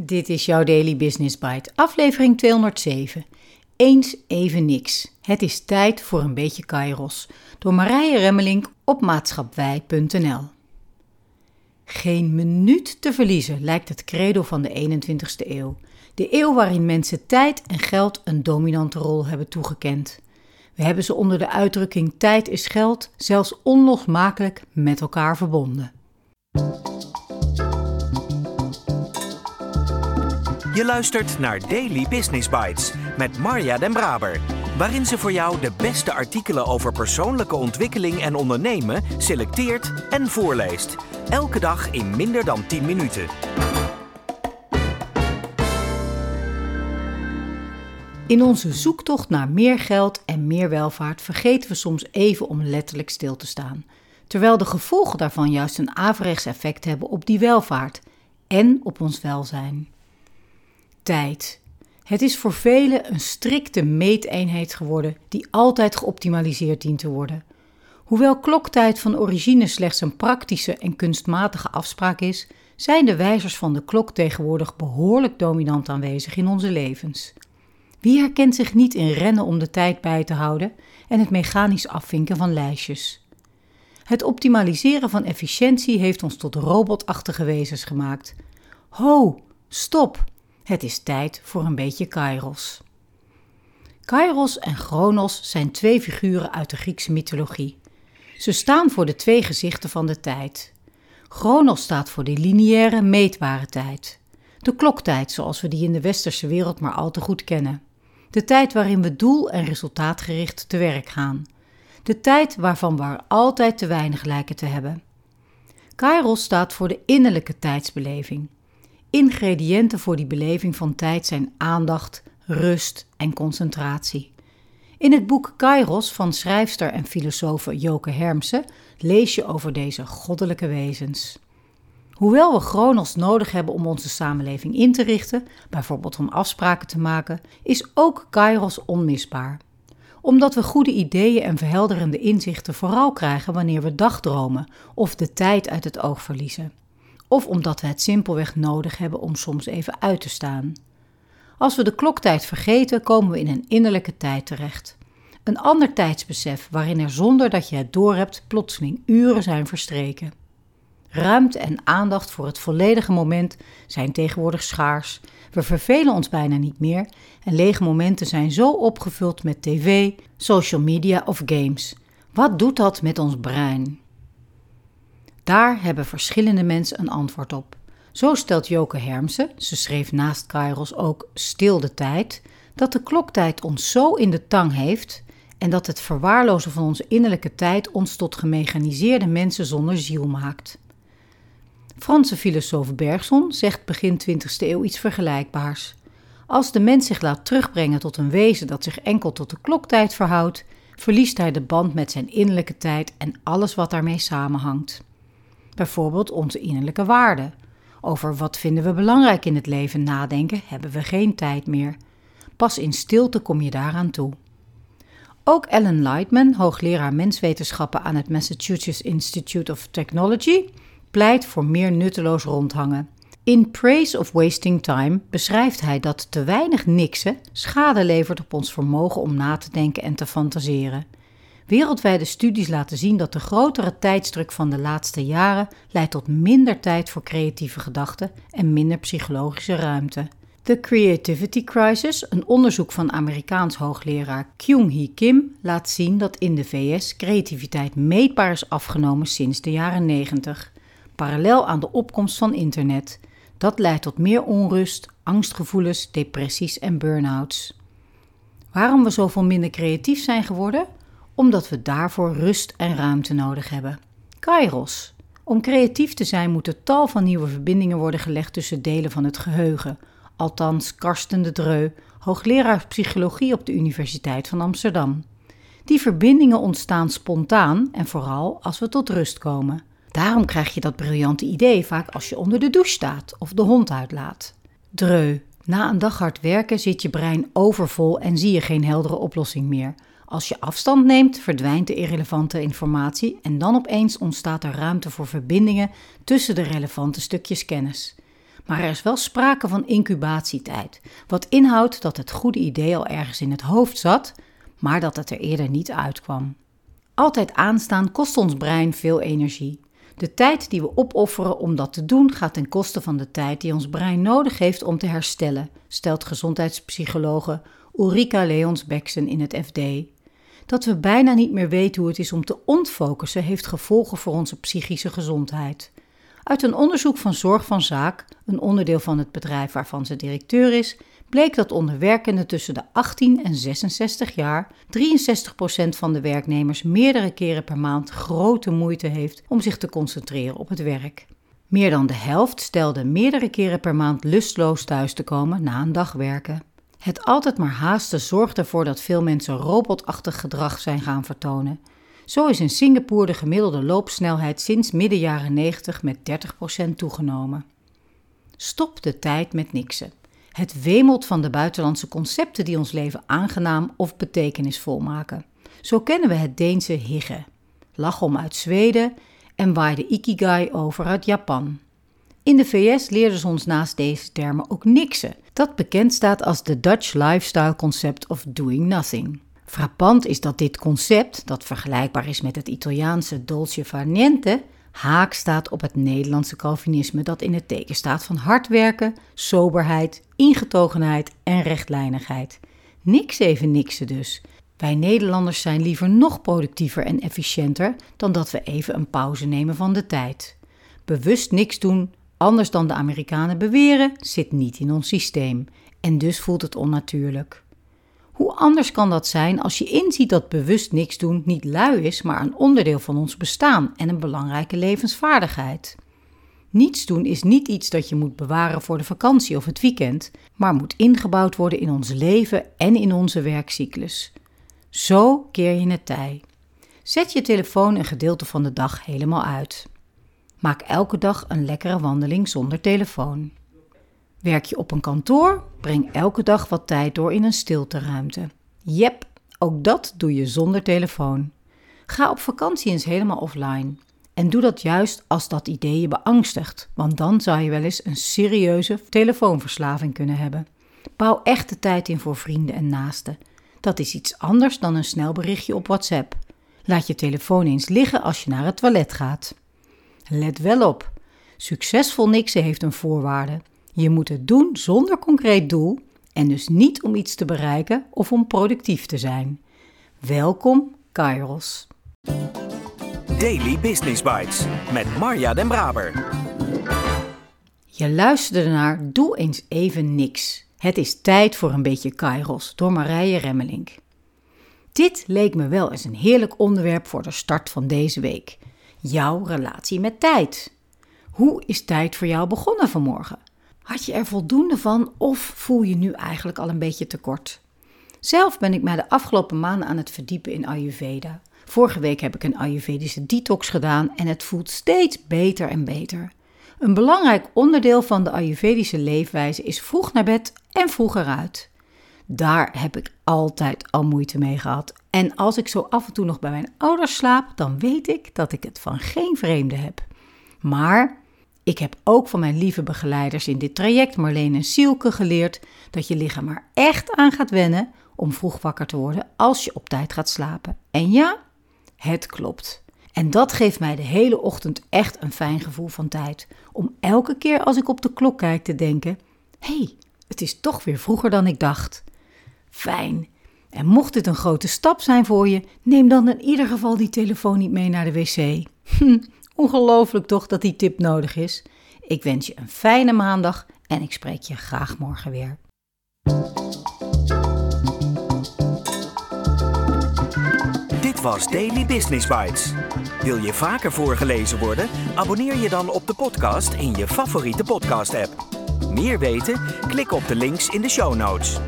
Dit is jouw Daily Business Bite, aflevering 207. Eens even niks. Het is tijd voor een beetje kairos. Door Marije Remmelink op maatschappij.nl. Geen minuut te verliezen lijkt het credo van de 21ste eeuw. De eeuw waarin mensen tijd en geld een dominante rol hebben toegekend. We hebben ze onder de uitdrukking tijd is geld zelfs onlosmakelijk met elkaar verbonden. Je luistert naar Daily Business Bites met Marja Den Braber, waarin ze voor jou de beste artikelen over persoonlijke ontwikkeling en ondernemen selecteert en voorleest. Elke dag in minder dan 10 minuten. In onze zoektocht naar meer geld en meer welvaart vergeten we soms even om letterlijk stil te staan, terwijl de gevolgen daarvan juist een averechts effect hebben op die welvaart en op ons welzijn tijd. Het is voor velen een strikte meeteenheid geworden die altijd geoptimaliseerd dient te worden. Hoewel kloktijd van origine slechts een praktische en kunstmatige afspraak is, zijn de wijzers van de klok tegenwoordig behoorlijk dominant aanwezig in onze levens. Wie herkent zich niet in rennen om de tijd bij te houden en het mechanisch afvinken van lijstjes? Het optimaliseren van efficiëntie heeft ons tot robotachtige wezens gemaakt. Ho, stop! Het is tijd voor een beetje kairos. Kairos en Chronos zijn twee figuren uit de Griekse mythologie. Ze staan voor de twee gezichten van de tijd. Chronos staat voor de lineaire, meetbare tijd. De kloktijd zoals we die in de westerse wereld maar al te goed kennen. De tijd waarin we doel- en resultaatgericht te werk gaan. De tijd waarvan we altijd te weinig lijken te hebben. Kairos staat voor de innerlijke tijdsbeleving. Ingrediënten voor die beleving van tijd zijn aandacht, rust en concentratie. In het boek Kairos van schrijfster en filosoof Joke Hermsen lees je over deze goddelijke wezens. Hoewel we chronos nodig hebben om onze samenleving in te richten, bijvoorbeeld om afspraken te maken, is ook Kairos onmisbaar. Omdat we goede ideeën en verhelderende inzichten vooral krijgen wanneer we dagdromen of de tijd uit het oog verliezen of omdat we het simpelweg nodig hebben om soms even uit te staan. Als we de kloktijd vergeten, komen we in een innerlijke tijd terecht. Een ander tijdsbesef waarin er zonder dat je het doorhebt plotseling uren zijn verstreken. Ruimte en aandacht voor het volledige moment zijn tegenwoordig schaars. We vervelen ons bijna niet meer en lege momenten zijn zo opgevuld met tv, social media of games. Wat doet dat met ons brein? Daar hebben verschillende mensen een antwoord op. Zo stelt Joke Hermsen, ze schreef naast Kairos ook Stil de tijd, dat de kloktijd ons zo in de tang heeft en dat het verwaarlozen van onze innerlijke tijd ons tot gemechaniseerde mensen zonder ziel maakt. Franse filosoof Bergson zegt begin 20e eeuw iets vergelijkbaars. Als de mens zich laat terugbrengen tot een wezen dat zich enkel tot de kloktijd verhoudt, verliest hij de band met zijn innerlijke tijd en alles wat daarmee samenhangt bijvoorbeeld onze innerlijke waarden. Over wat vinden we belangrijk in het leven nadenken hebben we geen tijd meer. Pas in stilte kom je daaraan toe. Ook Ellen Lightman, hoogleraar menswetenschappen aan het Massachusetts Institute of Technology, pleit voor meer nutteloos rondhangen. In Praise of Wasting Time beschrijft hij dat te weinig niksen schade levert op ons vermogen om na te denken en te fantaseren. Wereldwijde studies laten zien dat de grotere tijdsdruk van de laatste jaren leidt tot minder tijd voor creatieve gedachten en minder psychologische ruimte. The Creativity Crisis, een onderzoek van Amerikaans hoogleraar Kyung-hee Kim, laat zien dat in de VS creativiteit meetbaar is afgenomen sinds de jaren 90, parallel aan de opkomst van internet. Dat leidt tot meer onrust, angstgevoelens, depressies en burn-outs. Waarom we zoveel minder creatief zijn geworden? Omdat we daarvoor rust en ruimte nodig hebben. Kairos. Om creatief te zijn moeten tal van nieuwe verbindingen worden gelegd tussen delen van het geheugen. Althans, Karsten de Dreu, hoogleraar psychologie op de Universiteit van Amsterdam. Die verbindingen ontstaan spontaan en vooral als we tot rust komen. Daarom krijg je dat briljante idee vaak als je onder de douche staat of de hond uitlaat. Dreu. Na een dag hard werken zit je brein overvol en zie je geen heldere oplossing meer. Als je afstand neemt, verdwijnt de irrelevante informatie en dan opeens ontstaat er ruimte voor verbindingen tussen de relevante stukjes kennis. Maar er is wel sprake van incubatietijd, wat inhoudt dat het goede idee al ergens in het hoofd zat, maar dat het er eerder niet uitkwam. Altijd aanstaan kost ons brein veel energie. De tijd die we opofferen om dat te doen gaat ten koste van de tijd die ons brein nodig heeft om te herstellen, stelt gezondheidspsychologe Ulrika Leons-Beksen in het FD. Dat we bijna niet meer weten hoe het is om te ontfocussen, heeft gevolgen voor onze psychische gezondheid. Uit een onderzoek van Zorg van Zaak, een onderdeel van het bedrijf waarvan ze directeur is, bleek dat onder werkenden tussen de 18 en 66 jaar 63% van de werknemers meerdere keren per maand grote moeite heeft om zich te concentreren op het werk. Meer dan de helft stelde meerdere keren per maand lustloos thuis te komen na een dag werken. Het altijd maar haasten zorgt ervoor dat veel mensen robotachtig gedrag zijn gaan vertonen. Zo is in Singapore de gemiddelde loopsnelheid sinds midden jaren 90 met 30% toegenomen. Stop de tijd met niksen. Het wemelt van de buitenlandse concepten die ons leven aangenaam of betekenisvol maken. Zo kennen we het Deense higge, lachom uit Zweden en waai de ikigai over uit Japan. In de VS leerden ze ons naast deze termen ook niksen, dat bekend staat als de Dutch Lifestyle Concept of Doing Nothing. Frappant is dat dit concept, dat vergelijkbaar is met het Italiaanse dolce far niente, haak staat op het Nederlandse Calvinisme dat in het teken staat van hard werken, soberheid, ingetogenheid en rechtlijnigheid. Niks even niksen dus. Wij Nederlanders zijn liever nog productiever en efficiënter dan dat we even een pauze nemen van de tijd. Bewust niks doen, anders dan de Amerikanen beweren, zit niet in ons systeem en dus voelt het onnatuurlijk. Hoe anders kan dat zijn als je inziet dat bewust niks doen niet lui is, maar een onderdeel van ons bestaan en een belangrijke levensvaardigheid? Niets doen is niet iets dat je moet bewaren voor de vakantie of het weekend, maar moet ingebouwd worden in ons leven en in onze werkcyclus. Zo keer je het tij. Zet je telefoon een gedeelte van de dag helemaal uit. Maak elke dag een lekkere wandeling zonder telefoon. Werk je op een kantoor? Breng elke dag wat tijd door in een stilteruimte. Jep, ook dat doe je zonder telefoon. Ga op vakantie eens helemaal offline. En doe dat juist als dat idee je beangstigt, want dan zou je wel eens een serieuze telefoonverslaving kunnen hebben. Bouw echt de tijd in voor vrienden en naasten. Dat is iets anders dan een snel berichtje op WhatsApp. Laat je telefoon eens liggen als je naar het toilet gaat. Let wel op: succesvol niksen heeft een voorwaarde. Je moet het doen zonder concreet doel en dus niet om iets te bereiken of om productief te zijn. Welkom, Kairos. Daily Business Bites met Marja Den Braber. Je luisterde naar Doe eens even niks. Het is tijd voor een beetje Kairos door Marije Remmelink. Dit leek me wel eens een heerlijk onderwerp voor de start van deze week. Jouw relatie met tijd. Hoe is tijd voor jou begonnen vanmorgen? Had je er voldoende van of voel je nu eigenlijk al een beetje tekort? Zelf ben ik mij de afgelopen maanden aan het verdiepen in Ayurveda. Vorige week heb ik een Ayurvedische detox gedaan en het voelt steeds beter en beter. Een belangrijk onderdeel van de Ayurvedische leefwijze is vroeg naar bed en vroeg eruit. Daar heb ik altijd al moeite mee gehad. En als ik zo af en toe nog bij mijn ouders slaap, dan weet ik dat ik het van geen vreemde heb. Maar ik heb ook van mijn lieve begeleiders in dit traject, Marleen en Sielke, geleerd dat je lichaam er echt aan gaat wennen om vroeg wakker te worden als je op tijd gaat slapen. En ja, het klopt. En dat geeft mij de hele ochtend echt een fijn gevoel van tijd. Om elke keer als ik op de klok kijk te denken: hé, hey, het is toch weer vroeger dan ik dacht. Fijn. En mocht dit een grote stap zijn voor je, neem dan in ieder geval die telefoon niet mee naar de wc. Ongelooflijk toch dat die tip nodig is. Ik wens je een fijne maandag en ik spreek je graag morgen weer. Dit was Daily Business Bites. Wil je vaker voorgelezen worden? Abonneer je dan op de podcast in je favoriete podcast-app. Meer weten? Klik op de links in de show notes.